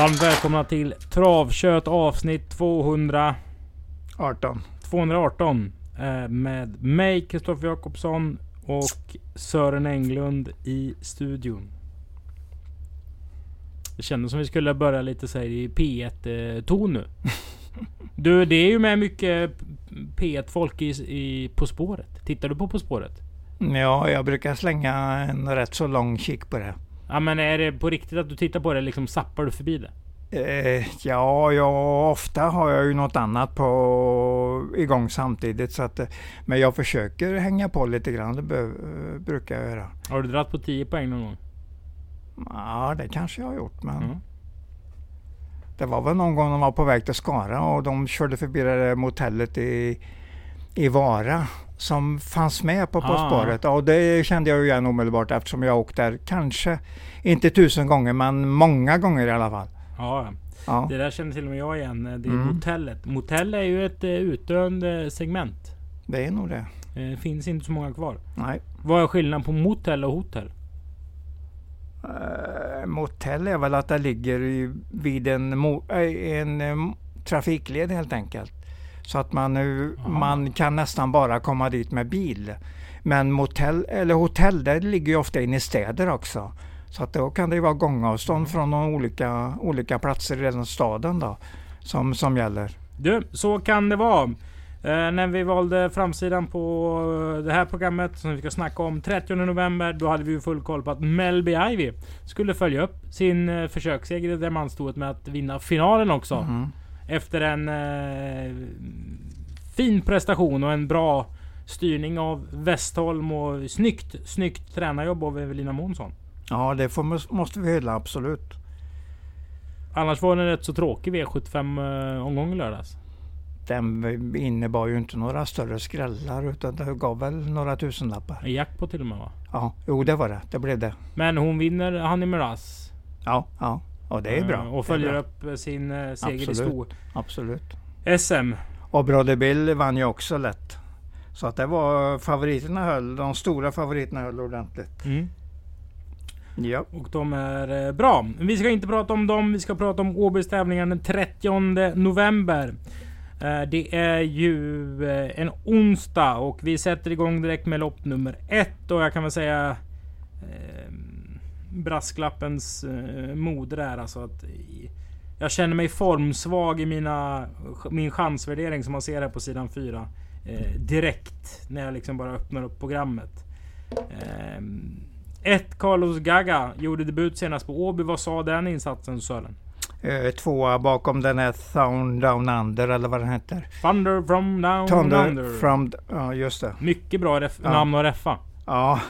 Varmt välkomna till Travkött avsnitt 200... 18. 218. Eh, med mig Kristoffer Jakobsson och Sören Englund i studion. Det kändes som vi skulle börja lite så i P1-ton nu. Du, det är ju med mycket P1-folk i, i På spåret. Tittar du på På spåret? Ja, jag brukar slänga en rätt så lång kik på det. Ja men är det på riktigt att du tittar på det? Liksom zappar du förbi det? Eh, ja, ja, ofta har jag ju något annat på igång samtidigt. Så att, eh, men jag försöker hänga på lite grann. Det be, brukar jag göra. Har du dragit på 10 poäng någon gång? Ja, det kanske jag har gjort. Men Mm. det var väl någon gång de var på väg till Skara och de körde förbi det där motellet i, i Vara som fanns med på På Ah. spåret. Och det kände jag ju igen omedelbart eftersom jag åkt där kanske inte tusen gånger men många gånger i alla fall. Ja, ja. Det där känner till och med jag igen. Det är Mm. motellet. Motell är ju ett eh, utdöende segment. Det är nog det. Eh, finns inte så många kvar. Nej. Vad är skillnaden på motell och hotell? Uh, motell är väl att det ligger vid en, mo, en eh, trafikled helt enkelt. Så att man, nu, man kan nästan bara komma dit med bil. Men motell, eller hotell, det ligger ju ofta inne i städer också. Så att då kan det ju vara gångavstånd från de olika, olika platser i den staden då, som, som gäller. Du, så kan det vara. Eh, när vi valde framsidan på eh, det här programmet som vi ska snacka om 30 november. Då hade vi ju full koll på att Melby Ivy skulle följa upp sin eh, försöksseger i Diamantstoet med att vinna finalen också. Mhm. Efter en eh, fin prestation och en bra styrning av Westholm och snyggt, snyggt tränarjobb av Evelina Månsson. Ja, det får, måste vi hylla absolut. Annars var det en rätt så tråkig V75 eh, i lördags. Den innebar ju inte några större skrällar utan det gav väl några tusenlappar. En jackpot till och med va? Ja, jo det var det. Det blev det. Men hon vinner Honey Miraz. Ja, ja. Och det är bra. Eh, Och följer upp eh, sin eh, seger i Absolut. sto. Absolut. SM. Och Brother Bill vann ju också lätt. Så att det var favoriterna höll, de stora favoriterna höll ordentligt. Mm. Ja. Och de är eh, bra. Vi ska inte prata om dem. Vi ska prata om Åbys tävlingar den 30 november. Det är ju en onsdag och vi sätter igång direkt med lopp nummer ett. Och jag kan väl säga brasklappens eh, moder är alltså att jag känner mig formsvag i mina, min chansvärdering som man ser här på sidan 4. Eh, direkt när jag liksom bara öppnar upp programmet. Ehm, ett Carlos Gaga gjorde debut senast på Åby. Vad sa den insatsen Sören? Eh, tvåa bakom den här Sound Down Under eller vad den heter. Thunder from down Thunder under. from... Ja, just det. Mycket bra Ja. namn att reffa. Ja.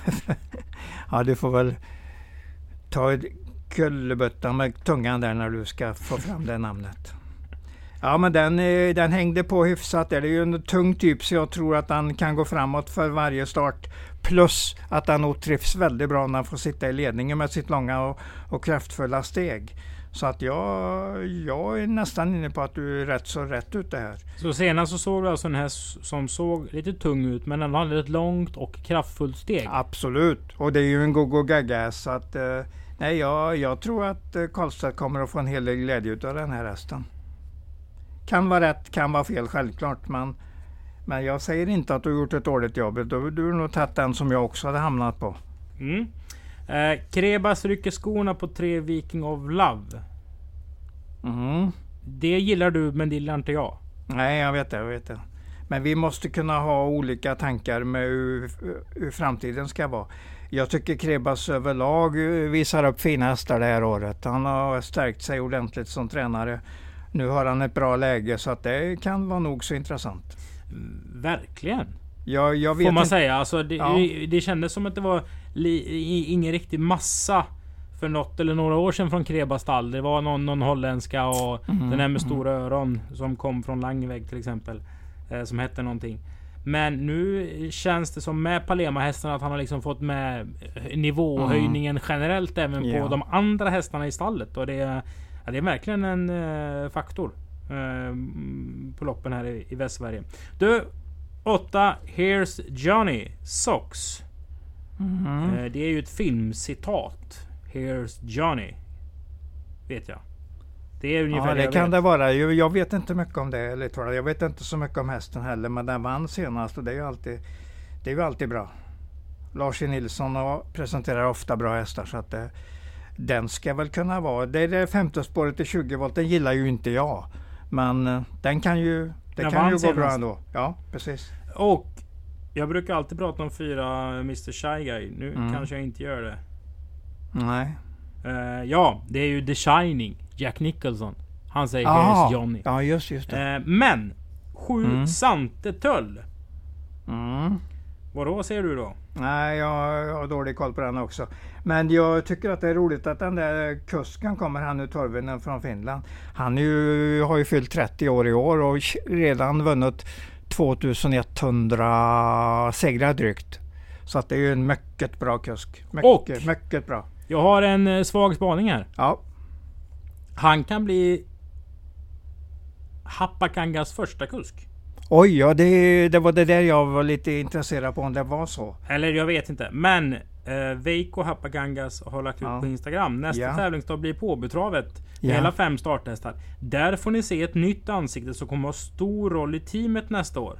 ja, du får väl ta ett kullerbytta med tungan där när du ska få fram det namnet. Ja, men den, eh, den hängde på hyfsat. Det är ju en tung typ så jag tror att han kan gå framåt för varje start. Plus att han nog trivs väldigt bra när han får sitta i ledningen med sitt långa och, och kraftfulla steg. Så att jag, jag är nästan inne på att du är rätt så rätt ute här. Så senast så såg vi alltså en häst som såg lite tung ut men den hade ett långt och kraftfullt steg. Absolut, och det är ju en go-go gaga så att eh, nej, jag, jag tror att eh, Karlstad kommer att få en hel del glädje av den här hästen. Kan vara rätt, kan vara fel självklart, men, men jag säger inte att du har gjort ett dåligt jobb. Du, du har nog tagit den som jag också hade hamnat på. Mm. Eh, Krebas rycker skorna på tre Viking of Love. Mhm. Det gillar du men det gillar inte jag. Nej, jag vet det, jag vet det. Men vi måste kunna ha olika tankar med hur, hur framtiden ska vara. Jag tycker Krebas överlag visar upp fina hästar det här året. Han har stärkt sig ordentligt som tränare. Nu har han ett bra läge så att det kan vara nog så intressant. Verkligen. Jag, jag vet Får man inte. säga. Alltså, det, Ja. det, kändes som att det var li, ingen riktig massa för något eller några år sedan från Krebas stall. Det var någon, någon holländska och Mhm, den här med mhm. stora öron som kom från Langeväg till exempel. Eh, som hette någonting. Men nu känns det som med Palema-hästarna att han har liksom fått med eh, nivåhöjningen generellt även Ja. på de andra hästarna i stallet. Och det är, ja, det är verkligen en eh, faktor. eh, på loppen här i, i Västsverige. Du, 8 Here's Johnny Socks. Mhm. Eh, Det är ju ett filmcitat. Here's Johnny. Vet jag. Det är ungefär Ja, det det jag kan vet. det vara. Jag vet inte mycket om det. Eller, jag. vet inte så mycket om hästen heller. Men den vann senast och det är ju alltid, det är ju alltid bra. Lars E. Nilsson presenterar ofta bra hästar. Så att det, den ska väl kunna vara. Det är det femte spåret i 20 volt. Den gillar ju inte jag. Men eh, den kan ju, det Den kan ju gå bra ändå. Ja, precis. Och jag brukar alltid prata om fyra Mr Shy Guy. Nu Mm. kanske jag inte gör det. Nej. Eh, ja, det är ju The Shining. Jack Nicholson. Han säger Jaha. Here's Johnny. Ja, just, just det. Eh, men! Sju Mm. Sante Töll. Mm. Vadå säger du då? Nej, jag, jag har dålig koll på den också. Men jag tycker att det är roligt att den där kusken kommer, han nu Torvinen från Finland. Han ju, har ju fyllt 30 år i år och redan vunnit 2100 segrar drygt. Så att det är ju en mycket bra kusk. Mycket, Och- mycket bra. Jag har en eh, svag spaning här. Ja, Han kan bli Hapakangas första kusk. oj, ja, det, det var det där jag var lite intresserad på om det var så. Eller jag vet inte. Men eh, Veiko Hapagangas har lagt ut Ja. på Instagram. Nästa Ja. tävlingsdag blir Påbytravet. Ja. hela fem starthästar. Där får ni se ett nytt ansikte som kommer ha stor roll i teamet nästa år.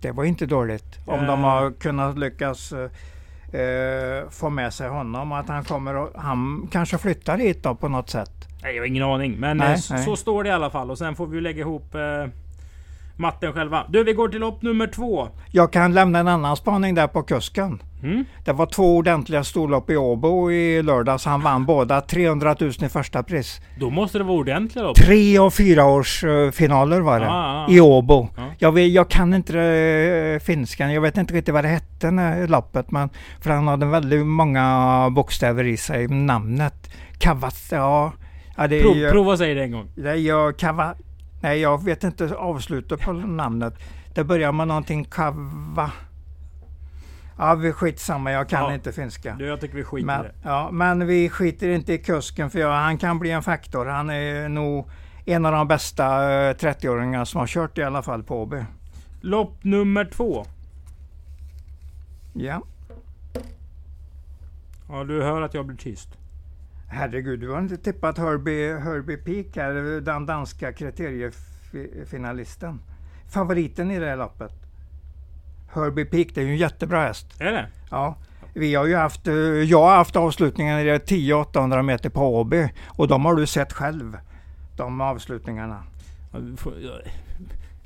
Det var inte dåligt. Om Eh. de har kunnat lyckas eh, eh, få med sig honom. Att han kommer och, Han kanske flyttar hit då på något sätt. Nej, jag har ingen aning. Men Nej, eh, så, nej. så står det i alla fall. Och sen får vi lägga ihop eh, matten själva. Du, vi går till lopp nummer två. Jag kan lämna en annan spaning där på kusken. Mm? Det var två ordentliga storlopp i Åbo i lördags. Han vann båda 300 000 i första pris. Då måste det vara ordentliga lopp. Tre och fyra års eh, finaler var det. Ah, ah. I Åbo. Ja. Jag, vet, jag kan inte eh, finskan. Jag vet inte riktigt vad det hette när loppet. Men, för han hade väldigt många bokstäver i sig. Namnet. Kavat, ja. ja det Prov, ju- prova säga det en gång. Nej, jag, kava, nej, jag vet inte avslutet på namnet. Det börjar med någonting kava. Ja, vi skitsamma. Jag kan Ja. inte finska. Du, jag tycker vi skiter i Men, det. ja, men vi skiter inte i kusken för ja, han kan bli en faktor. Han är nog en av de bästa eh, 30-åringarna som har kört i alla fall på OB. Lopp nummer två. Ja. Ja, du hör att jag blir tyst. Herregud, du har inte tippat Herbie, Herbie Peak här, den danska kriteriefinalisten. Favoriten i det här loppet. Herbie Peak, det är ju en jättebra häst. Är det? Ja, vi har ju haft, eh, jag har haft avslutningar i 10-800 meter på Åby och de har du sett själv. De avslutningarna.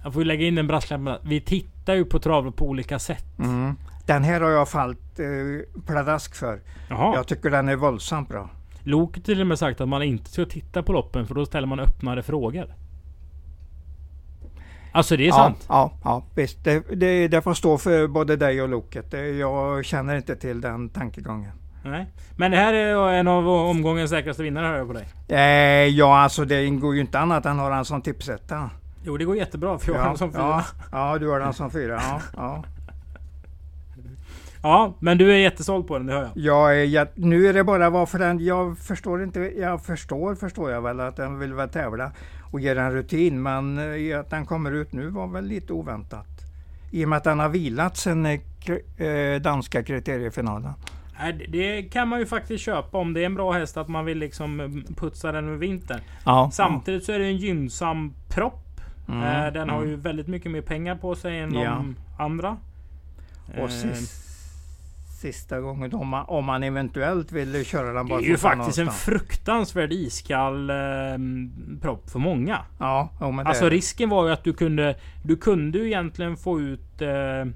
Jag får ju lägga in en brasklapp. Vi tittar ju på travet på olika sätt. Mm. Den här har jag fallit eh, pladask för. Jaha. Jag tycker den är våldsamt bra. Lok till och med sagt att man inte ska titta på loppen för då ställer man öppnare frågor. Alltså det är ja, sant. Ja, ja visst. Det, det, det får stå för både dig och Loket. Jag känner inte till den tankegången. Nej. Men det här är en av omgångens säkraste vinnare hör jag på dig. Eh, ja, alltså det ingår ju inte annat än att ha den som tipsetta. Jo det går jättebra för jag har Ja, den som fyra. Ja. ja, du har den som fyra. Ja, ja. Men du är jättesåld på den, det hör jag. Jag är, jät- nu är det bara varför den, jag förstår inte, jag förstår förstår jag väl att den vill väl tävla och ge den rutin men eh, att den kommer ut nu var väl lite oväntat. I och med att den har vilat sen eh, eh, danska kriteriefinalen. Det- kan man ju faktiskt köpa om det är en bra häst att man vill liksom putsa den över vintern. Ja, Samtidigt så är det en gynnsam propp. Mm, Den har mm. ju väldigt mycket mer pengar på sig än Ja. de andra. Och sist, sista gången om man, om man eventuellt vill köra den Det bara är ju faktiskt en någonstans. fruktansvärd iskall eh, propp för många. Ja, det Alltså det. risken var ju att du kunde Du kunde ju egentligen få ut eh,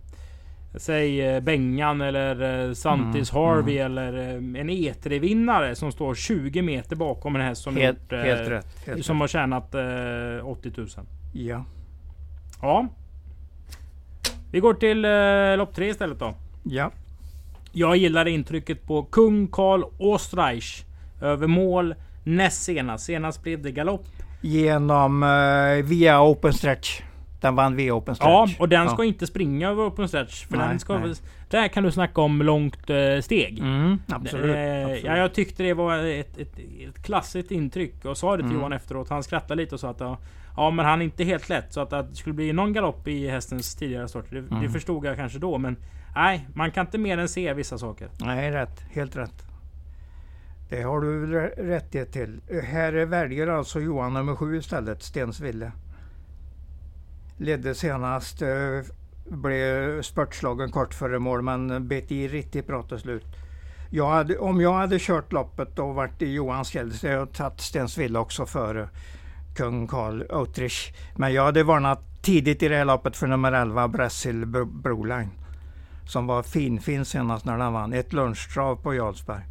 Säg eh, Bengan eller eh, Santis Mm, Harvey eller eh, en E3-vinnare som står 20 meter bakom en häst som helt, gjort, eh, helt rätt. Helt Som har tjänat eh, 80 000. rätt. Ja. Ja. Vi går till eh, lopp 3 istället då. ja. Jag gillar intrycket på kung Karl Osterreich. Över mål näst senast. Senast blev det galopp. Genom eh, via Open Stretch. Den vann via Open Stretch. Ja, och den Ja. ska inte springa över open stretch. För Nej, den ska, nej. där kan du snacka om långt eh, steg. Mm, absolut. Eh, absolut. Ja, jag tyckte det var ett, ett, ett klassiskt intryck och sa det till Mm. Johan efteråt. Han skrattade lite och sa att ja, ja men han är inte helt lätt. Så att, att det skulle bli någon galopp i hästens tidigare start. Det, det Mm. förstod jag kanske då. Men nej, man kan inte mer än se vissa saker. Nej, rätt. Helt rätt. Det har du rättighet till. Här väljer alltså Johan nummer sju istället, Stensville. Ledde senast, eh, blev spurtslagen kort före mål men bet i riktigt bra till slut. Jag hade, om jag hade kört loppet och varit i Johans fjäll så hade jag tagit Stensville också före kung Karl Autrich. Men jag hade varnat tidigt i det här loppet för nummer 11, Bressil Broline. Som var finfin senast när den vann. Ett lunchtrav på Jarlsberg.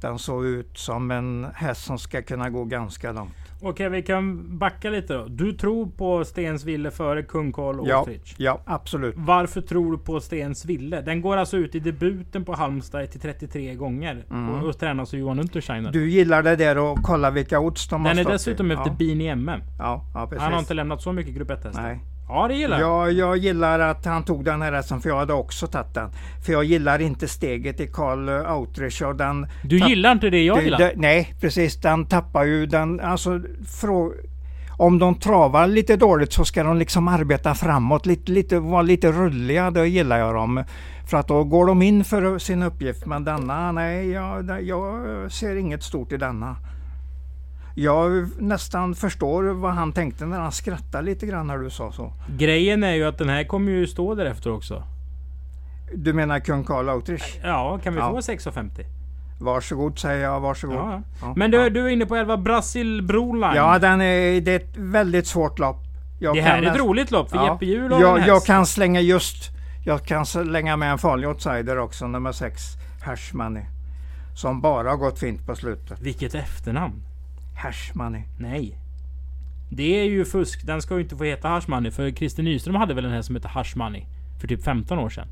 Den såg ut som en häst som ska kunna gå ganska långt. Okej, vi kan backa lite då. Du tror på Stensville före kung Karl ja, ja, absolut. Varför tror du på Stensville? Den går alltså ut i debuten på Halmstad till 33 gånger. Mm. Och, och tränas av Johan Untersteiner. Du gillar det där och kolla vilka odds de Den har Den är dessutom i. efter ja. Bean i MM. Ja, ja, precis. Han har inte lämnat så mycket grupp 1 Nej. Ja, det gillar jag. jag gillar att han tog den här hästen, för jag hade också tagit den. För jag gillar inte steget i Karl Autrich. Och den du gillar inte det jag gillar? Det, nej, precis. Den tappar ju den... Alltså, om de travar lite dåligt så ska de liksom arbeta framåt, lite, lite, vara lite rulliga. Då gillar jag dem. För att då går de in för sin uppgift. Men denna, nej, jag, jag ser inget stort i denna jag nästan förstår vad han tänkte när han skrattade lite grann när du sa så. Grejen är ju att den här kommer ju stå därefter också. Du menar kung Karl Autrich? Ja, kan vi ja. få 6,50? Varsågod säger jag, varsågod. Ja. Ja. Men du, du är inne på 11 Brasil Broline. Ja, den är, det är ett väldigt svårt lopp. Jag det här är ett roligt lopp för Jeppe Hjul jag, jag kan slänga just... Jag kan slänga med en farlig outsider också, nummer 6, Hash Money. Som bara har gått fint på slutet. Vilket efternamn! Hash money. Nej. Det är ju fusk. Den ska ju inte få heta Hash money. För Christer Nyström hade väl en här som hette Hash money. För typ 15 år sedan.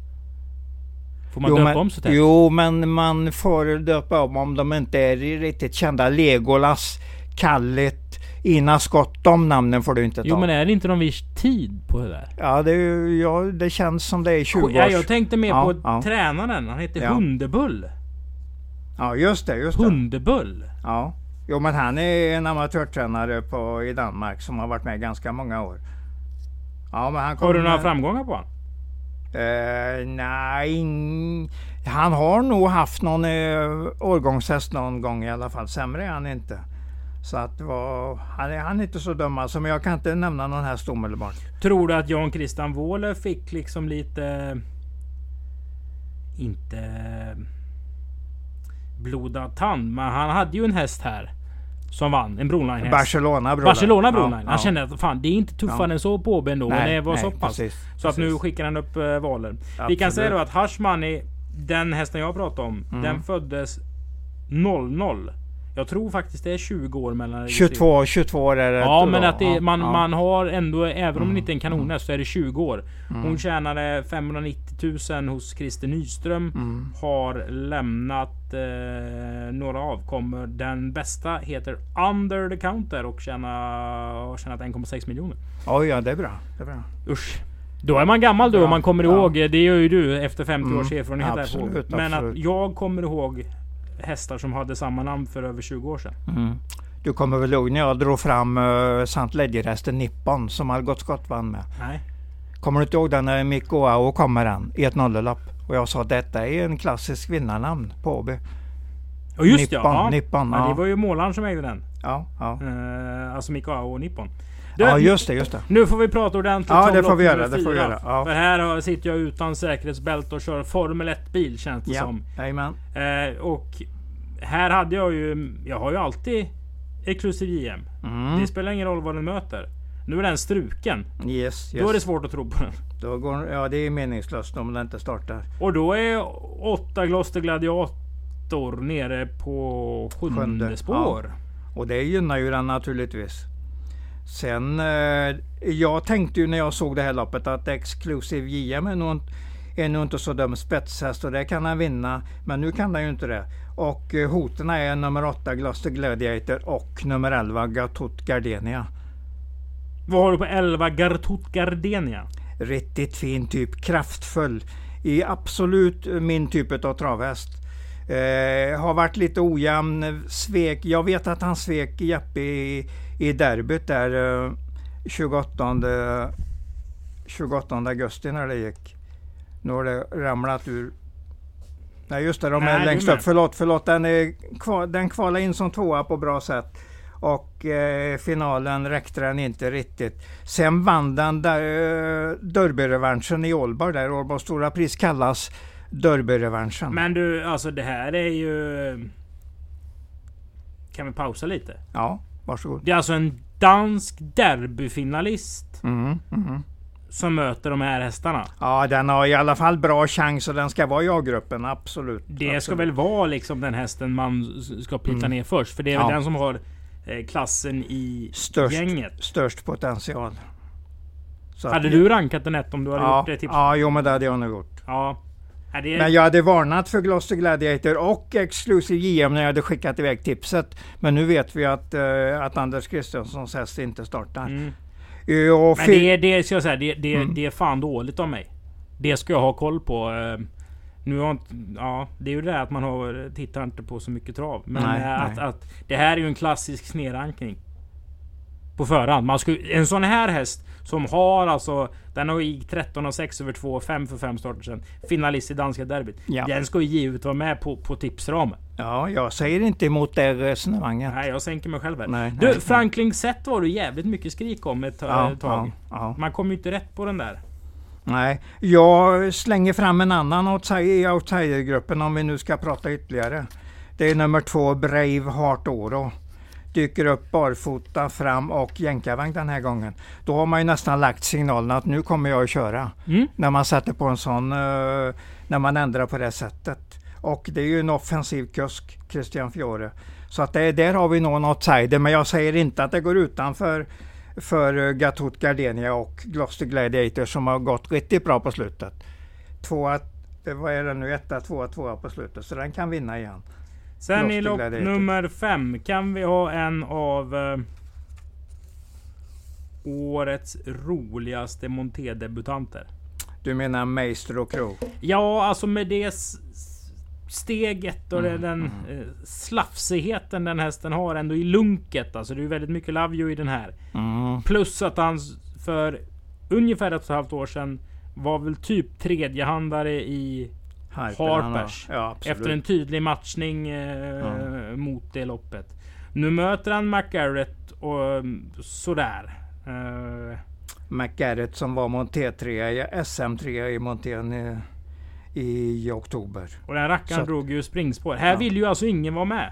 Får man jo, döpa men, om så tätt? Jo, men man får döpa om om de inte är riktigt kända. Legolas, Kallet, Ina Skott. De namnen får du inte ta. Jo, men är det inte någon viss tid på det där? Ja, det, ja, det känns som det är 20 år. Ja, jag tänkte mer ja, på ja. tränaren. Han heter ja. Hundebull. Ja, just det. Just det. Hundebull. Ja. Jo men han är en amatörtränare på, i Danmark som har varit med ganska många år. Ja, men han har du några framgångar på honom? Uh, nej, han har nog haft någon uh, årgångshäst någon gång i alla fall. Sämre är han inte. Så att var, han, är, han är inte så dum alltså, men jag kan inte nämna någon häst omedelbart. Tror du att Jan Christian Wåhler fick liksom lite... Inte blodad tand. Men han hade ju en häst här. Som vann. En Broline häst. Barcelona Broline. Barcelona Broline. Ja, han kände att fan det är inte tuffare ja. än så på ändå. Nej, det var nej, så pass. Precis, så att nu skickar han upp uh, Valer. Vi kan säga då att Hush Money, den hästen jag pratar om, mm. den föddes 00. Jag tror faktiskt det är 20 år mellan 22, 22 år är det. Ja men att det, man, ja. man har ändå, även om mm. det inte är en kanonhäst, så är det 20 år. Mm. Hon tjänade 590 000 hos Christer Nyström. Mm. Har lämnat eh, några avkommor. Den bästa heter Under the Counter och tjänar, har tjänat 1,6 miljoner. Oj ja, det är bra. Det är bra. Usch. Då är man gammal då om man kommer ihåg. Det gör ju du efter 50 mm. års erfarenhet. Absolut, Men absolut. att jag kommer ihåg hästar som hade samma namn för över 20 år sedan. Mm. Du kommer väl ihåg när jag drog fram uh, St. Ledger-hästen Nippon som Algot Scott vann med? Nej. Kommer du inte ihåg den när Mikko Ao kommer den i ett nollelopp? Och jag sa detta är en klassisk vinnarnamn på Åby. Och just Nippon, ja. Nippon, ja. Det var ju målaren som ägde den. Ja, ja. Uh, alltså Mikko Ao och Nippon. Du, ja just det, just det. Nu får vi prata ordentligt Ja det får vi göra. Det får vi göra. Ja. För här sitter jag utan säkerhetsbälte och kör Formel 1 bil känns det ja. som. Jajamän. Eh, och här hade jag ju... Jag har ju alltid exklusiv JM. Mm. Det spelar ingen roll vad den möter. Nu är den struken. Yes, yes. Då är det svårt att tro på den. Då går, ja det är meningslöst om den inte startar. Och då är 8 Gloster Gladiator nere på sjunde, sjunde. spår. Ja. Och det gynnar ju den naturligtvis. Sen, eh, jag tänkte ju när jag såg det här loppet att Exclusive JM är nog, är nog inte så dum spetshäst och det kan han vinna. Men nu kan han ju inte det. Och eh, hoten är nummer 8 Gloucester Gladiator och nummer 11 Gatot Gardenia. Vad har du på 11 Gartot Gardenia? Riktigt fin typ, kraftfull. I absolut min typ av travhäst. Eh, har varit lite ojämn, svek. Jag vet att han svek Jeppe i, i derbyt där eh, 28, 28 augusti när det gick. Nu har det ramlat ur Nej just det, de Nej, är längst upp. Förlåt, förlåt. Den, är den kvalade in som tvåa på bra sätt. Och eh, finalen räckte den inte riktigt. Sen vann den där, eh, derbyrevanschen i Ålborg där Ålborgs stora pris kallas derbyrevanschen. Men du, alltså det här är ju... Kan vi pausa lite? Ja, varsågod. Det är alltså en dansk derbyfinalist Mm, mm. som möter de här hästarna. Ja, den har i alla fall bra chans och den ska vara i A-gruppen, absolut. Det ska absolut. väl vara liksom den hästen man ska putta Mm. ner först. För det är väl Ja. den som har eh, klassen i Störst. gänget. störst potential. Så Hade du rankat den ett om du hade ja, gjort det tipset? Ja, jo men det hade jag nog gjort. Ja. Det Men jag hade varnat för Gloucester Gladiator och Exclusive JM när jag hade skickat iväg tipset. Men nu vet vi att, eh, att Anders Kristenssons häst inte startar. mm. Eh, Men det, är- det ska jag säga, det, det, Mm. det är fan dåligt av mig. Det ska jag ha koll på. eh, Nu har inte, ja, det är ju det där att man har, tittar inte på så mycket trav. Men Nej, att, nej. att det här är ju en klassisk snedrankning. På förhand. Man skulle, en sån här häst som har alltså... Den har gick 13 och 6 över 2 5 för 5 starter sen. Finalist i danska derbyt. Ja. Den ska ju givet vara med på, på tipsramen. ja, jag säger inte emot det resonemanget. Nej, jag sänker mig själv här. Nej, Du, nej, Franklin Sett var det jävligt mycket skrik om ett Ja, tag. ja. Man kom ju inte rätt på den där. Nej, jag slänger fram en annan outside, i outsidergruppen om vi nu ska prata ytterligare. Det är nummer två, Brave Heart Oro. Dyker upp barfota fram och jänkarvagn den här gången. Då har man ju nästan lagt signalen att nu kommer jag att köra. Mm. När man sätter på en sån, eh, när man ändrar på det sättet. Och det är ju en offensiv kusk, Christian Fiore. Så att det, där har vi nog en outsider, men jag säger inte att det går utanför för uh, Gatot Gardenia och Gloucester Gladiator som har gått riktigt bra på slutet. Tvåa, vad är det nu, etta, tvåa, tvåa på slutet. Så den kan vinna igen. Sen i lopp nummer fem kan vi ha en av eh, årets roligaste montédebutanter. Du menar Meister och Crow? Ja, alltså med det steget och Mm, den eh, slafsigheten den hästen har ändå i lunket. Alltså det är väldigt mycket love you i den här. Mm. Plus att han för ungefär ett och ett halvt år sedan var väl typ tredjehandare i Har- Harpers. Ja. Efter en tydlig matchning eh, mot det loppet. Nu möter han McGarrett och mm, sådär. Eh, McGarrett som var monté 3 SM3 i montén i, i oktober. och den rackaren drog ju springspår. Här Ja. vill ju alltså ingen vara med.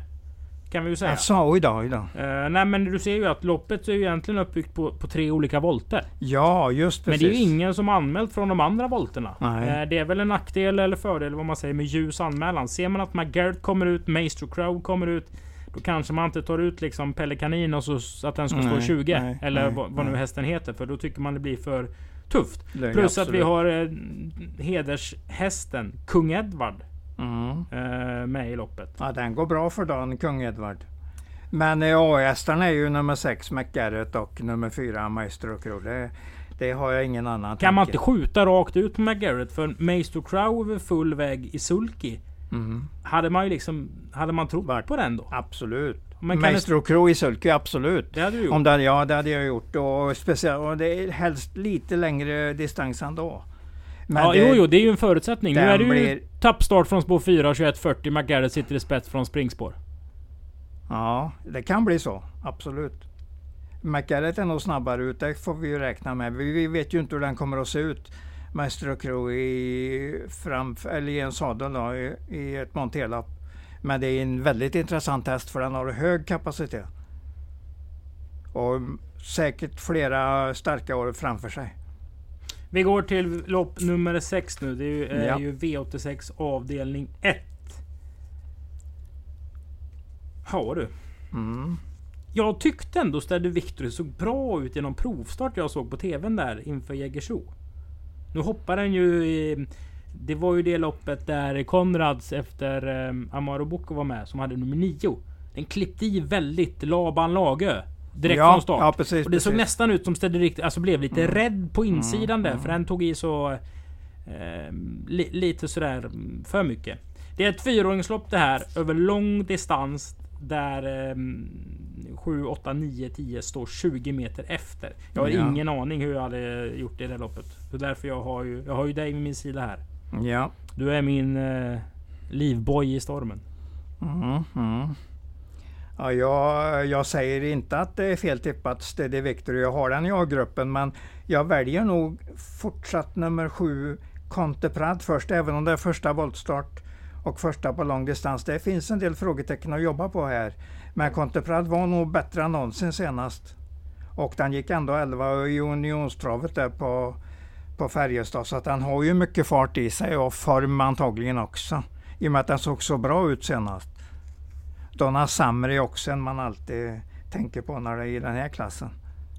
Kan vi ju säga. Alltså, oj då, oj då. Eh, nej men du ser ju att loppet är ju egentligen uppbyggt på, på tre olika volter. Ja, just Men precis. det är ju ingen som anmält från de andra volterna. Eh, det är väl en nackdel eller fördel vad man säger med ljus anmälan. Ser man att McGarrett kommer ut, Maestro Crow kommer ut. Då kanske man inte tar ut liksom Pelle Kanin och så att den ska stå Nej, 20. nej, eller nej, vad, vad nu hästen heter. För då tycker man det blir för tufft. Plus att vi absolut. har eh, hedershästen Kung Edward Mm. eh, med i loppet. Ja, den går bra för dagen, Kung Edward. Men eh, A-hästarna är ju nummer 6 McGarrett och nummer 4 Maestro Crow. Det, det har jag ingen annan Kan man tanke. inte skjuta rakt ut på McGarrett? För Maestro Crow över full väg i sulky. Mm. Hade man ju liksom... Hade man trott Vart? på den då? Absolut. Men Maestro Crow i sulky, absolut. Det hade du gjort. Om det, ja, det hade jag gjort. Och, speciellt, och det är helst lite längre distans ändå. Men ja, det, jo, jo, det är ju en förutsättning. Nu är det ju blir- tappstart från spår 4, 21.40. McGarrett sitter i spets från springspår. Ja, det kan bli så. Absolut. McGarrett är nog snabbare ut, det får vi ju räkna med. Vi, vi vet ju inte hur den kommer att se ut. Maestro Crow i, eller i en sadel då, i, i ett monterlopp. Men det är en väldigt intressant häst för den har hög kapacitet. Och säkert flera starka år framför sig. Vi går till lopp nummer 6 nu. Det är ju, är Ja. ju V86 avdelning 1. Ja du. Mm. Jag tyckte ändå Steady Victory såg bra ut i någon provstart jag såg på TVn där inför Jägersro. Nu hoppar den ju i... Det var ju det loppet där Konrads efter um, Amaro Bocco var med som hade nummer 9. Den klippte i väldigt Laban Lagö. Direkt ja, från start. Ja, precis. Och det såg precis. nästan ut som Steady Victory, alltså blev lite Mm. rädd på insidan Mm, där. mm. För den tog i så... Eh, li, lite sådär mm, för mycket. Det är ett fyraåringslopp det här över lång distans. Där eh, 7, 8, 9, 10 står 20 meter efter. Jag har Ja. ingen aning hur jag hade gjort i det loppet. Så därför jag har ju, jag har ju dig vid min sida här. Ja, Du är min eh, livboj i stormen. Mm, mm. Ja, jag, jag, säger inte att det är fel tippat Steady Victory. Jag har den i A-gruppen men jag väljer nog fortsatt nummer sju Conteprad först även om det är första voltstart och första på lång distans. Det finns en del frågetecken att jobba på här. Men Conteprad var nog bättre än någonsin senast. Och den gick ändå 11 i unionstravet där på, på Färjestad. Så att den har ju mycket fart i sig och form antagligen också. I och med att den såg så bra ut senast. Donna Summer är också en man alltid tänker på när det är i den här klassen.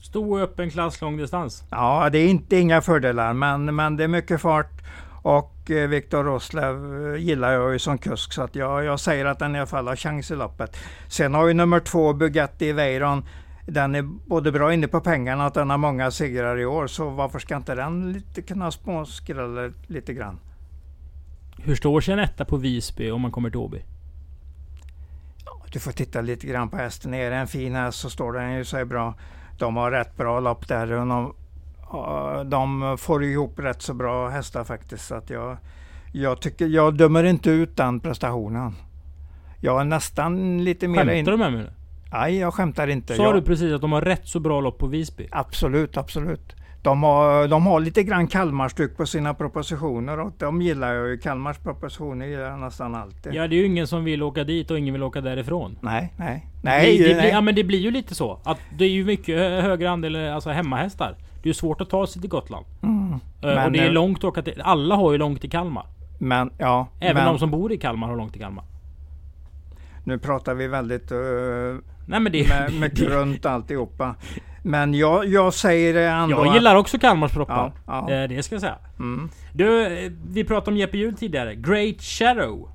Stor öppen klass lång distans? Ja, det är inte inga fördelar men, men det är mycket fart. Och eh, Viktor Roslev eh, gillar jag ju som kusk så att jag, jag säger att den i alla fall har chans i loppet. Sen har ju nummer två Bugatti Veyron den är både bra inne på pengarna och den har många segrar i år. Så varför ska inte den lite kunna småskrälla lite grann? Hur står sig en etta på Visby om man kommer till Åby? Du får titta lite grann på hästen. Är det en fin häst så står den ju sig bra. De har rätt bra lopp där. Och de, de får ihop rätt så bra hästar faktiskt. Så att jag, jag, tycker, jag dömer inte ut den prestationen. Jag är nästan lite mer... Skämtar du med mig nu? Nej, jag skämtar inte. Sa jag... du precis att de har rätt så bra lopp på Visby? Absolut, absolut. De har, de har lite grann Kalmarstyck på sina propositioner och de gillar jag ju. Kalmars propositioner gillar jag nästan alltid. Ja, det är ju ingen som vill åka dit och ingen vill åka därifrån. Nej, nej. nej, det, det, det blir, ja, men det blir ju lite så. Att det är ju mycket högre andel alltså hemmahästar. Det är svårt att ta sig till Gotland. Mm. Men, och det är långt att åka till. Alla har ju långt till Kalmar. Men, ja. Även men, de som bor i Kalmar har långt till Kalmar. Nu pratar vi väldigt uh, Nej, men det, med, med runt alltihopa. Men jag, jag säger ändå Jag gillar också Kalmars proppar. Ja, ja. Det ska jag säga. Mm. Du, vi pratade om Jeppe Hjul tidigare. Great Shadow.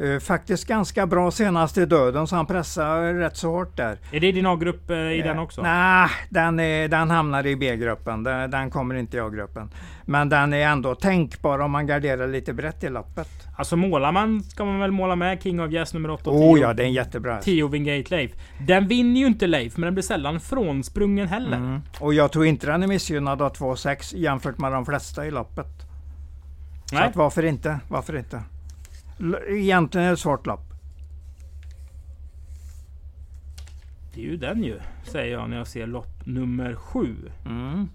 Uh, faktiskt ganska bra senast i döden så han pressar rätt så hårt där. Är det din A-grupp uh, i uh, den också? Nej, den, den hamnar i B-gruppen. Den, den, kommer inte i A-gruppen. Men den är ändå tänkbar om man garderar lite brett i loppet. Alltså målar man ska man väl måla med King of Yes nummer 8 Oh ja, det är en jättebra 10 Wingate Leif. Den vinner ju inte Leif, men den blir sällan frånsprungen heller. Mm. Och jag tror inte den är missgynnad av 2,6 jämfört med de flesta i loppet. Nej. Så att varför inte? Varför inte? Egentligen är det ett svårt lopp. Det är ju den ju, säger jag när jag ser lopp nummer 7. Mm.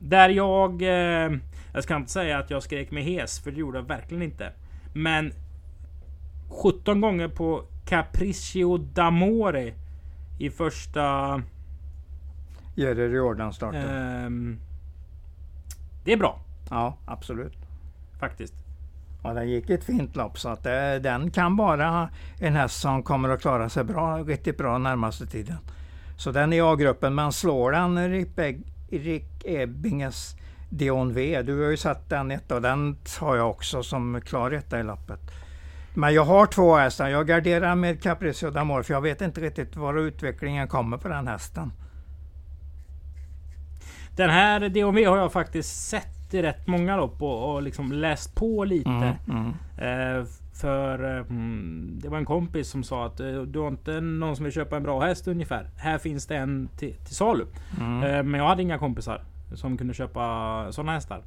Där jag... Eh, jag ska inte säga att jag skrek med hes, för det gjorde jag verkligen inte. Men 17 gånger på Capriccio d'Amore i första... Jerry Jordan-starten. Eh, det är bra. Ja, absolut. Faktiskt. Ja, den gick ett fint lopp så att det, eh, den kan vara en häst som kommer att klara sig bra, riktigt bra närmaste tiden. Så den är A-gruppen, men slår den Rick Ebbinges Dion V. Du har ju satt den etta och den har jag också som klar etta i loppet. Men jag har två hästar. Jag garderar med Capriccio d'Amor för jag vet inte riktigt var utvecklingen kommer på den hästen. Den här DOV har jag faktiskt sett i rätt många lopp och, och liksom läst på lite. Mm, mm. Eh, för mm, det var en kompis som sa att eh, du har inte någon som vill köpa en bra häst ungefär. Här finns det en till, till salu. Mm. Eh, men jag hade inga kompisar som kunde köpa sådana hästar.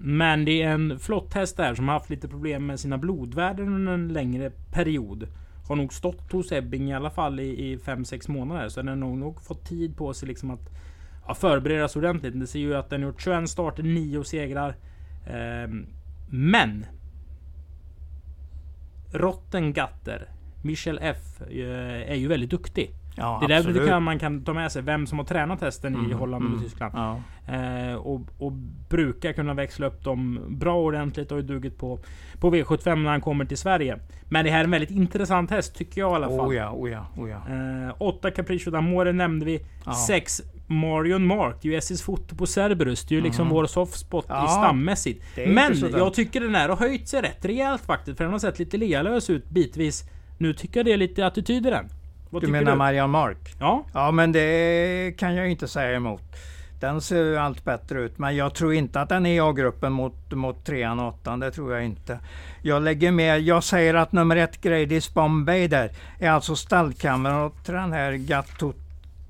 Men det är en flott häst där som har haft lite problem med sina blodvärden under en längre period. Har nog stått hos Ebbing i alla fall i 5-6 månader. Så den har nog fått tid på sig liksom att ja, förberedas ordentligt. Det ser ju att den gjort 21 starter, 9 segrar. Eh, men Rottengatter, Michel F, eh, är ju väldigt duktig. Ja, det är därför kan, man kan ta med sig vem som har tränat hästen mm, i Holland och mm, Tyskland. Ja. Eh, och, och, brukar kunna växla upp dem bra ordentligt och är dugget på, på V75 när han kommer till Sverige. Men det här är en väldigt intressant häst tycker jag i alla fall. Oh ja, oh ja, oh ja. Eh, 8 Capriccio d'Amore nämnde vi. 6 Marion Mark. Det är ju SSs foto på Cerberus. Det är ju liksom Mm. vår soft spot Ja, i stammässigt. Men jag tycker den här har höjt sig rätt rejält faktiskt. För den har sett lite lealös ut bitvis. Nu tycker jag det är lite attityd i den. Vad Du menar du? Marianne Mark? Ja. Ja, men det kan jag inte säga emot. Den ser ju allt bättre ut, men jag tror inte att den är i A-gruppen mot, mot trean och åttan. Det tror jag inte. Jag lägger med, jag säger att nummer ett Gradys Bombay där är alltså stallkameran till den här Gatto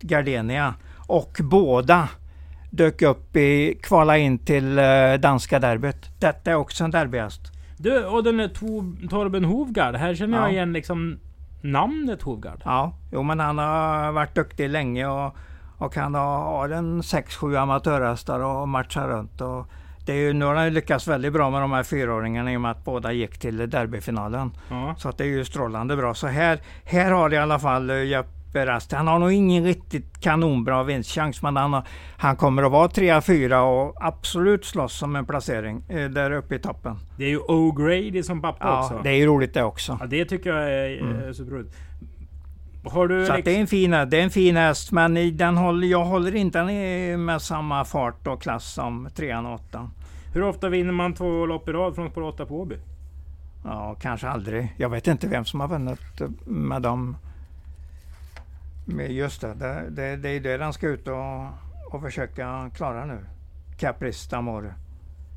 Gardenia. Och båda dök upp i, kvala in till eh, danska derbyt. Detta är också en derbyhäst. Du, och den där To- Torben Hovgard. Här känner jag Ja. igen liksom namnet Hovgard. Ja, jo men han har varit duktig länge och, och han har, en 6-7 amatörhästar och matchar runt. Och det är ju, nu har han lyckats väldigt bra med de här fyraåringarna i och med att båda gick till derbyfinalen. Ja. Så att det är ju strålande bra. Så här, här har i alla fall eh, Jeppe Rast. Han har nog ingen riktigt kanonbra vinstchans men han, har, han kommer att vara 3-4 och absolut slåss om en placering eh, där uppe i toppen. Det är ju O'Grady som pappa Ja, också. det är ju roligt det också. Ja, det tycker jag är mm. Mm. superroligt. Har du... Så liksom- det är en fin, det är en fin häst men den håller, jag håller inte den med samma fart och klass som 3 och 8. Hur ofta vinner man två lopp i rad från spår 8 på Åby? Ja, kanske aldrig. Jag vet inte vem som har vunnit eh, med dem. Men just det, det, det, det är det den ska ut och, och försöka klara nu. Caprice d'Amore.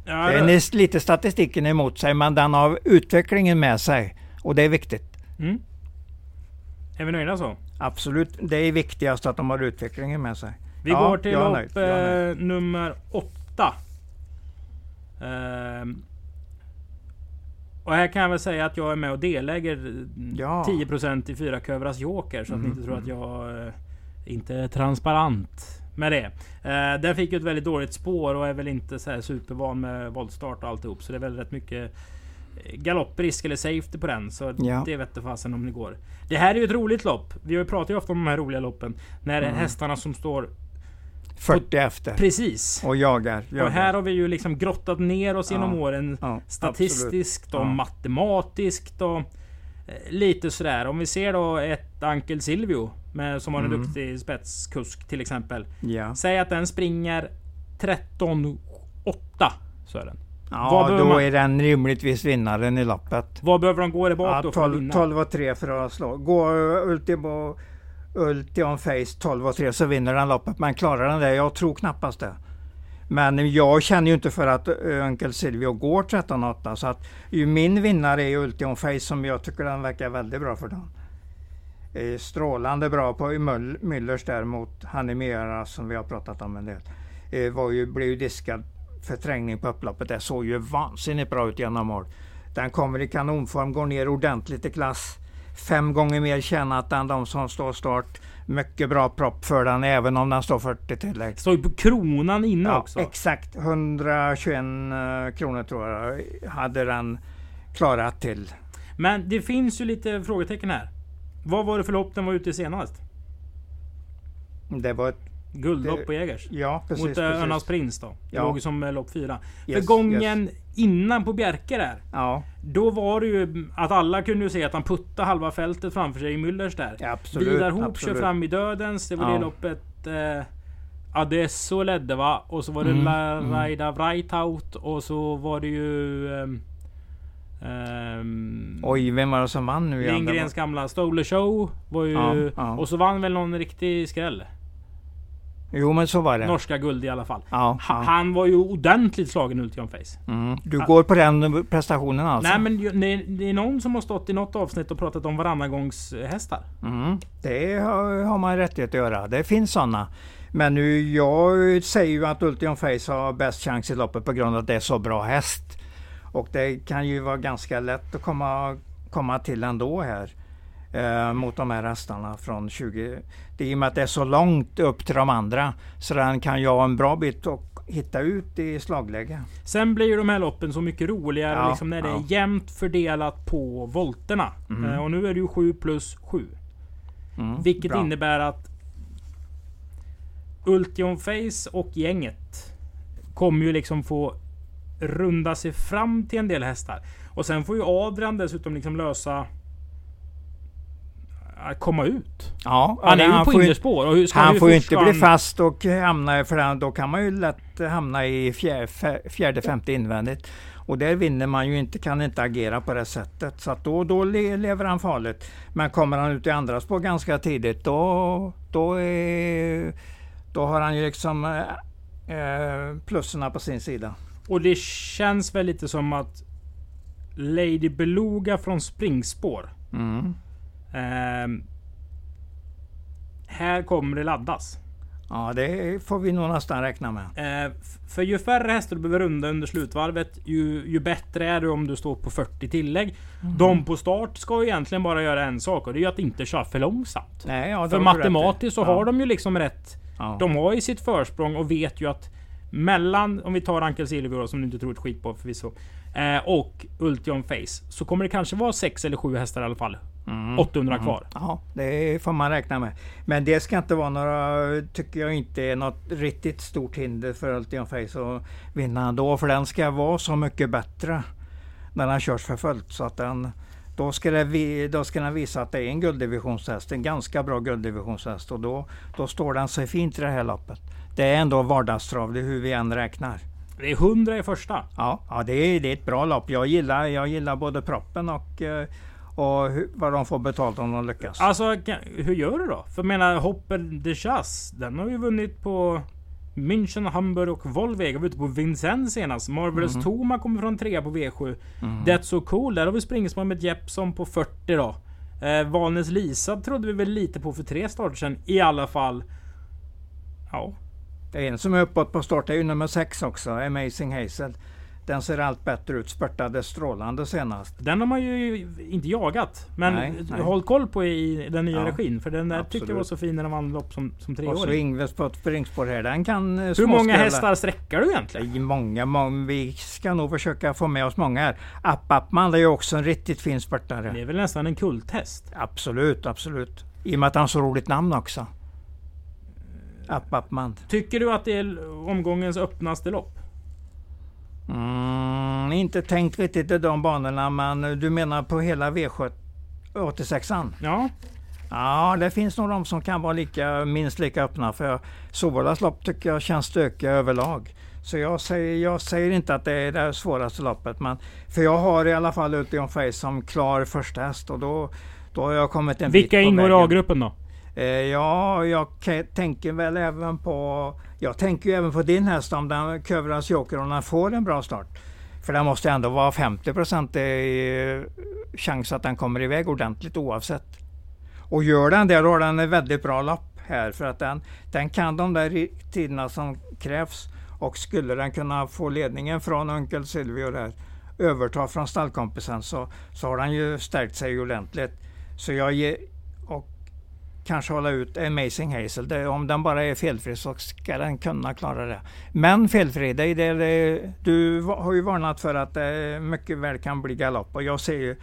Ja, Den är lite statistiken emot sig men den har utvecklingen med sig. Och det är viktigt. mm. Är vi nöjda så? Absolut, det är viktigast att de har utvecklingen med sig. Vi Ja, går till lopp eh, nummer 8. Ehm. Och här kan jag väl säga att jag är med och deläger Ja. 10% i fyra Kövras Joker. Så att ni Mhm, inte tror att jag eh, inte är transparent med det. Uh, den fick ju ett väldigt dåligt spår och är väl inte så här supervan med voltstart och alltihop. Så det är väl rätt mycket eh, galopprisk eller safety på den. Så Ja. det vette fasen om det går. Det här är ju ett roligt lopp. Vi pratat ju ofta om de här roliga loppen. När Mm. hästarna som står 40 efter. precis. Och jagar. jagar. Och här har vi ju liksom grottat ner oss genom Ja. åren. ja, Statistiskt och Ja. matematiskt och eh, lite sådär. Om vi ser då ett Ankel Silvio med, som har en Mm. duktig spetskusk till exempel. Ja, Säg att den springer 13.8 så är den. Vad ja då man- är den rimligtvis vinnaren i loppet. Vad behöver de gå där bak Ja, då för att 12, vinna? 12 och 3 för att slå. Går Ultimo, Ultion Face 12 och 3 så vinner den loppet. Men klarar den det? Jag tror knappast det. Men jag känner ju inte för att eh, Onkel Silvio går 13-8 så att ju min vinnare är Ultion Face som jag tycker den verkar väldigt bra för den. Strålande bra på Müllers Müllers han mot Hanimera som vi har pratat om en del. Eh, var ju, blev ju diskad för trängning på upploppet. Det såg ju vansinnigt bra ut genom mål. Den kommer i kanonform, går ner ordentligt i klass. Fem gånger mer tjänat än de som står start. Mycket bra propp för den även om den står 40 tillägg. Står ju på kronan inne Ja, också. exakt 121 eh, kronor tror jag hade den klarat till. Men det finns ju lite frågetecken här. Vad var det för lopp den var ute i senast? Det var ett, Guldlopp på Jägers. ja precis. Mot eh, precis. Örnas Prins då. Det Ja. låg som eh, lopp fyra. Yes, för gången yes. innan på Bjerke där. Ja, Då var det ju att alla kunde ju se att han puttade halva fältet framför sig i Müllers där. ja, absolut. Vidar Hoop kör fram i dödens. Det var Ja. det loppet eh, Adesso ledde va? Och så var det Mm, La mm. Raida Vreitaut och så var det ju... ehm, ehm, Oj, vem var det som vann nu Lindgrens gamla Stole Show var ju... Ja, ja. Och så vann väl någon riktig skräll. Jo, men så var det. Norska guld i alla fall. Ja, Ha, ja. Han var ju ordentligt slagen Ultion Face. Mm. Du går på den prestationen alltså? Nej men det, är någon som har stått i något avsnitt och pratat om varannagångshästar. Mm. Det har, har man rättighet att göra. Det finns sådana. Men nu, jag säger ju att Ultion Face har bäst chans i loppet på grund av att det är så bra häst. Och det kan ju vara ganska lätt att komma, komma till ändå här. Eh, mot de här hästarna från 20... Det är i och med att det är så långt upp till de andra. Så den kan ha en bra bit och hitta ut i slagläge. Sen blir ju de här loppen så mycket roligare Ja, liksom när det ja. är jämnt fördelat på volterna. Mm. Eh, och nu är det ju 7 plus 7. Mm, Vilket bra. innebär att Ultion Face och gänget kommer ju liksom få runda sig fram till en del hästar. Och sen får ju Adrian dessutom liksom lösa komma ut. Ja, Han är ju han på hur ska Han hur får ju inte bli han- fast och hamna, för han- då kan man ju lätt hamna i fjärde, fjärde femte invändigt. Och där vinner man ju inte, kan inte agera på det sättet. Så att då, då le- lever han farligt. Men kommer han ut i andra spår ganska tidigt då, då, är, då har han ju liksom eh, eh, plusserna på sin sida. Och det känns väl lite som att Lady Beluga från springspår. Mm. Ehm, här kommer det laddas. Ja, det får vi nog nästan räkna med. Eh, för ju färre hästar du behöver runda under slutvarvet, ju, ju bättre är du om du står på 40 tillägg. Mm. De på start ska ju egentligen bara göra en sak och det är ju att inte köra för långsamt. Nej, ja, För matematiskt så ja. har de ju liksom rätt. Ja. De har ju sitt försprång och vet ju att mellan, om vi tar Ankel Silvio som du inte tror ett skit på förvisso. Eh, och Ultion Face. Så kommer det kanske vara sex eller sju hästar i alla fall. Mm. 800 kvar. Ja, det får man räkna med. Men det ska inte vara några, tycker jag inte är något riktigt stort hinder för Ultion Face att vinna ändå. För den ska vara så mycket bättre när den körs för fullt. Så att den, då, ska det, då ska den visa att det är en gulddivisionshäst. En ganska bra gulddivisionshäst. Och då, då står den sig fint i det här loppet. Det är ändå vardagstrav, det är hur vi än räknar. Det är 100 i första. Ja, ja det, är, det är ett bra lopp. Jag gillar, jag gillar både proppen och, eh, och hur, vad de får betalt om de lyckas. Alltså, hur gör du då? För jag menar, Hopper de Chasse, den har ju vunnit på München, Hamburg och Volvega. Var ute på Vincennes senast. Marvelous Mhm. Toma kommer från trea på V7. Mm. That's so cool. Där har vi springspår med Jeppson på 40 då. Eh, Valnes Lisa trodde vi väl lite på för tre starter sen i alla fall. Ja. Det är en som är uppåt på start, det är ju nummer sex också, Amazing Hazel. Den ser allt bättre ut, spurtade strålande senast. Den har man ju inte jagat. Men Nej, nej. håll koll på i den nya Ja, regin. För den där tyckte jag var så fin när den vann lopp som, som Och så treåring. Ingves på ett springspår här, den kan eh, Hur många småskrälla. hästar sträckar du egentligen? Många, många, vi ska nog försöka få med oss många här. App Appman det är ju också en riktigt fin spurtare. Det är väl nästan en kulthäst? Absolut, absolut. I och med att han har så roligt namn också. App Appman. Tycker du att det är omgångens öppnaste lopp? Mm, inte tänkt riktigt i de banorna, men du menar på hela V7 86an? Ja. Ja, det finns nog de som kan vara lika, minst lika öppna. För Sovolas lopp tycker jag känns stökiga överlag. Så jag säger, jag säger inte att det är det svåraste loppet. Men, för jag har i alla fall Ultion Face som klar första häst och då, då har jag kommit en Vilka bit på ingår i. A-gruppen då? Eh, ja, jag tänker väl även på... Jag tänker ju även på din häst om den Kövras Joker om den får en bra start. För det måste ändå vara 50 procent eh, chans att den kommer iväg ordentligt oavsett. Och gör den det, då har den en väldigt bra lopp här. För att den, den kan de där tiderna som krävs. Och skulle den kunna få ledningen från Onkel Silvio där, överta från stallkompisen så, så har den ju stärkt sig ordentligt. Så jag ger, kanske hålla ut Amazing Hazel. Det, om den bara är felfri så ska den kunna klara det. Men felfri, det är det, det, du har ju varnat för att det mycket väl kan bli galopp. Och jag ser ju,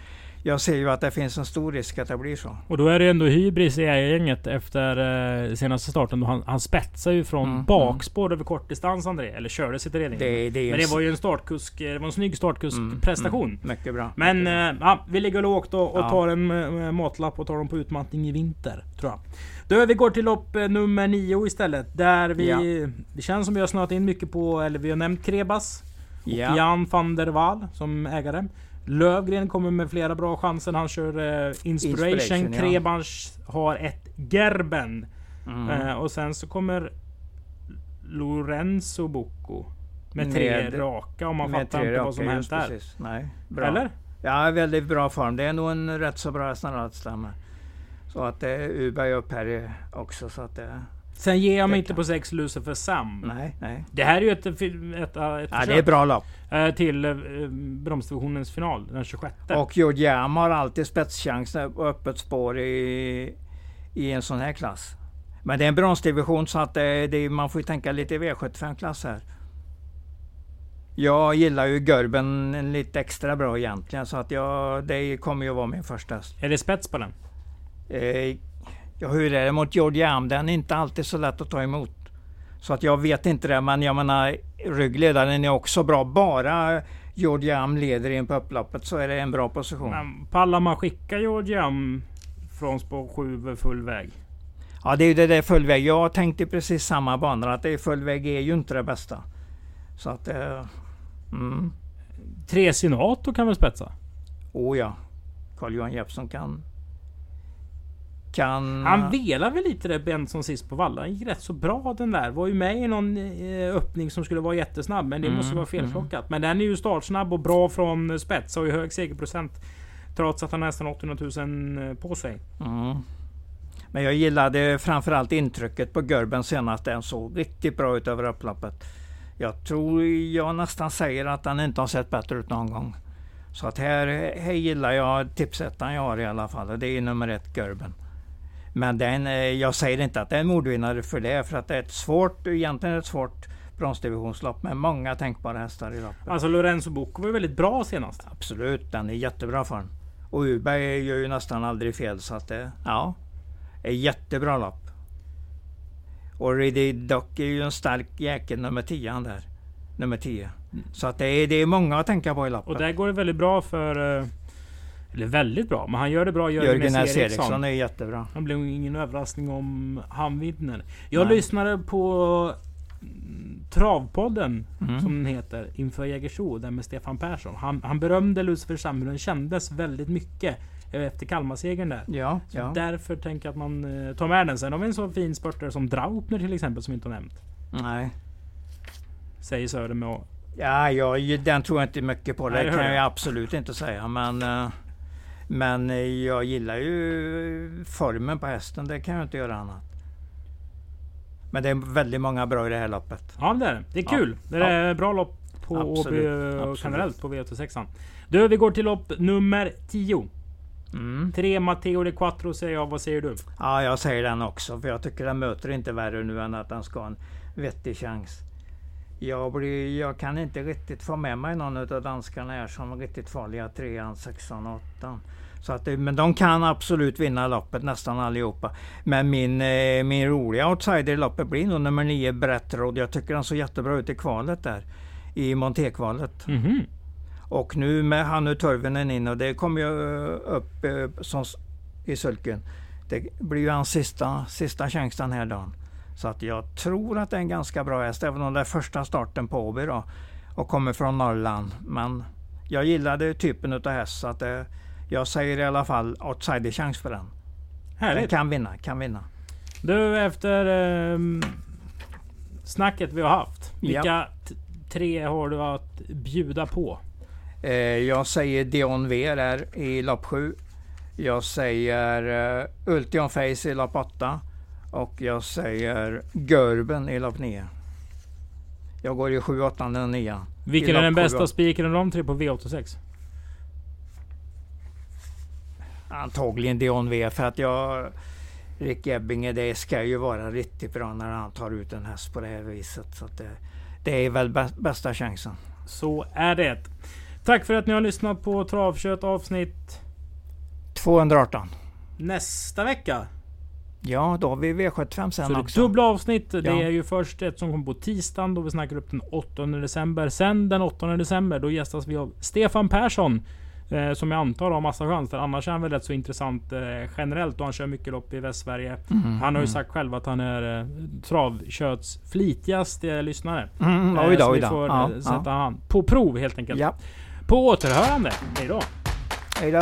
jag ser ju att det finns en stor risk att det blir så. Och då är det ändå hybris i gänget efter eh, senaste starten. Han, han spetsade ju från Mm, bakspår över kortdistans André. Eller körde sig till ledningen. Det, det Men en det var ju en startkusk. eh, Det var en snygg Mm, startkuskprestation. mm, mycket bra. Men eh, ja, vi ligger lågt och, och Ja. tar en matlapp och tar dem på utmattning i vinter. Tror jag. Då vi går till lopp nummer 9 istället. Där vi... Ja. Det känns som vi har snöat in mycket på, eller vi har nämnt Krebas. Ja. Jan van der Waal som ägare. Lövgren kommer med flera bra chanser. Han kör eh, Inspiration. Inspiration, ja. Krebas har ett Gerben. Mm. Eh, och sen så kommer Lorenzo Bocco. Med tre Med- raka om man fattar inte vad som raka, hänt där. precis. Nej, bra. Eller? Ja, väldigt bra form. Det är nog en rätt så bra snarare Så att det är Uberg upp här också. Så att det, Sen ger jag mig inte på sex Lucifer Sam. nej, nej. Det här är ju ett, ett, ett, ett Ja, det är bra lopp. eh, till eh, bromsdivisionens final den 26. Och George Jam har alltid spetschans på öppet spår i, i en sån här klass. Men det är en bronsdivision så att det, det, man får ju tänka lite V75-klass här. Jag gillar ju Görben lite extra bra egentligen så att jag, det kommer ju vara min första. Är det spets på den? Eh, ja, hur är det mot George Jam? Den är inte alltid så lätt att ta emot. Så att jag vet inte det, men jag menar ryggledaren är också bra. Bara George Jam leder in på upploppet så är det en bra position. Men pallar man skicka George Jam från spår 7 full väg? Ja, det är ju det där full väg. Jag tänkte precis samma banor, att det är full väg är ju inte det bästa. Så att... Eh, mm. Tre Sinato kan väl spetsa? Oh ja. Carl-Johan Jeppsson kan... Kan... Han velar väl lite det Benson sist på Valla. gick rätt så bra den där. Var ju med i någon eh, öppning som skulle vara jättesnabb. Men det Mm, måste vara felplockat. Men den är ju startsnabb och bra från spets. Och ju hög segerprocent. Trots att han har nästan 800 000 på sig. Mm. Men jag gillade framförallt intrycket på Görben senast. Den såg riktigt bra ut över upploppet. Jag tror jag nästan säger att den inte har sett bättre ut någon gång. Så att här, här gillar jag tipsettan jag har i alla fall. Och det är nummer ett Görben. Men den, eh, jag säger inte att det är en mordvinnare för det. För att det är ett svårt, egentligen ett svårt bronsdivisionslopp med många tänkbara hästar i loppet. Alltså Lorenzo Bocco var ju väldigt bra senast. Absolut, den är jättebra form. Och Uberg gör ju nästan aldrig fel så att det, ja. Är jättebra lopp. Och Ready Duck är ju en stark jäkel nummer 10 där. Nummer 10. Mm. Så att det är, det är många att tänka på i loppet. Och där går det väldigt bra för... Eller väldigt bra, men han gör det bra. Jörgen S. Eriksson. Är jättebra. Blir nog ingen överraskning om han vinner. Jag Nej. lyssnade på mm, Travpodden, Mm. som den heter, inför Jägersro, där med Stefan Persson. Han, han berömde Lucifer Sam, den kändes väldigt mycket eh, efter Kalmarsegern där. Ja, Så ja. Därför tänker jag att man eh, tar med den. Sen har vi en så fin spurtare som Draupner till exempel, som inte har nämnt. Nej. Säger Söder med Ja, jag, den tror jag inte mycket på. Nej, Det det kan jag jag. absolut inte säga. Men, eh, men eh, jag gillar ju formen på hästen. Det kan jag inte göra annat. Men det är väldigt många bra i det här loppet. Ja det är det. Det är Ja. kul. Det är bra lopp på Åby absolut. generellt på V86. Du, vi går till lopp nummer 10. Mm. Tre Matteo de Quattro säger jag. Vad säger du? Ja, jag säger den också. För jag tycker den möter inte värre nu än att den ska ha en vettig chans. Jag, blir, jag kan inte riktigt få med mig någon av danskarna här som riktigt farliga. Trean, sexan åttan. Så att, men de kan absolut vinna loppet nästan allihopa. Men min, eh, min roliga outsider i loppet blir nog nummer nio Brettrod. Jag tycker han såg jättebra ut i kvalet där. I montekvalet. Mhm. Och nu med Hannu Törvinen in och det kommer ju eh, upp eh, som i sulken. Det blir ju hans sista, sista chans den här dagen. Så att jag tror att det är en ganska bra häst, även om det är första starten på Åby då. Och kommer från Norrland. Men jag gillade typen utav häst så att det, jag säger i alla fall outsider-chans för den. Den Härligt. kan vinna, kan vinna. Du, efter ehm, snacket vi har haft. Vilka Ja. tre har du att bjuda på? Eh, jag säger Dion V där i lopp 7. Jag säger eh, Ultion Face i lopp 8. Och jag säger Görben i lopp 9. Jag går i 7, 8 och 9. Vilken är den bästa spiken av de tre på V86? Antagligen Dion V för att jag... Rick Ebbinge, det ska ju vara riktigt bra när han tar ut en häst på det här viset. Så det, det är väl bä- bästa chansen. Så är det. Tack för att ni har lyssnat på Travkött avsnitt 218. nästa vecka. Ja, då har vi V75 sen Så det också. dubbla avsnitt. Det Ja. är ju först ett som kommer på tisdagen då vi snackar upp den 8 december. Sen den 8 december då gästas vi av Stefan Persson. Eh, som jag antar har massa chans. För annars är han väl rätt så intressant eh, generellt och han kör mycket lopp i Västsverige. Mm, Han har ju mm. sagt själv att han är eh, travköts flitigaste lyssnare. Mm, Eh, oj då, så vi får Ja, eh, sätta ja. han på prov helt enkelt. Ja, På återhörande. Hejdå. hej då.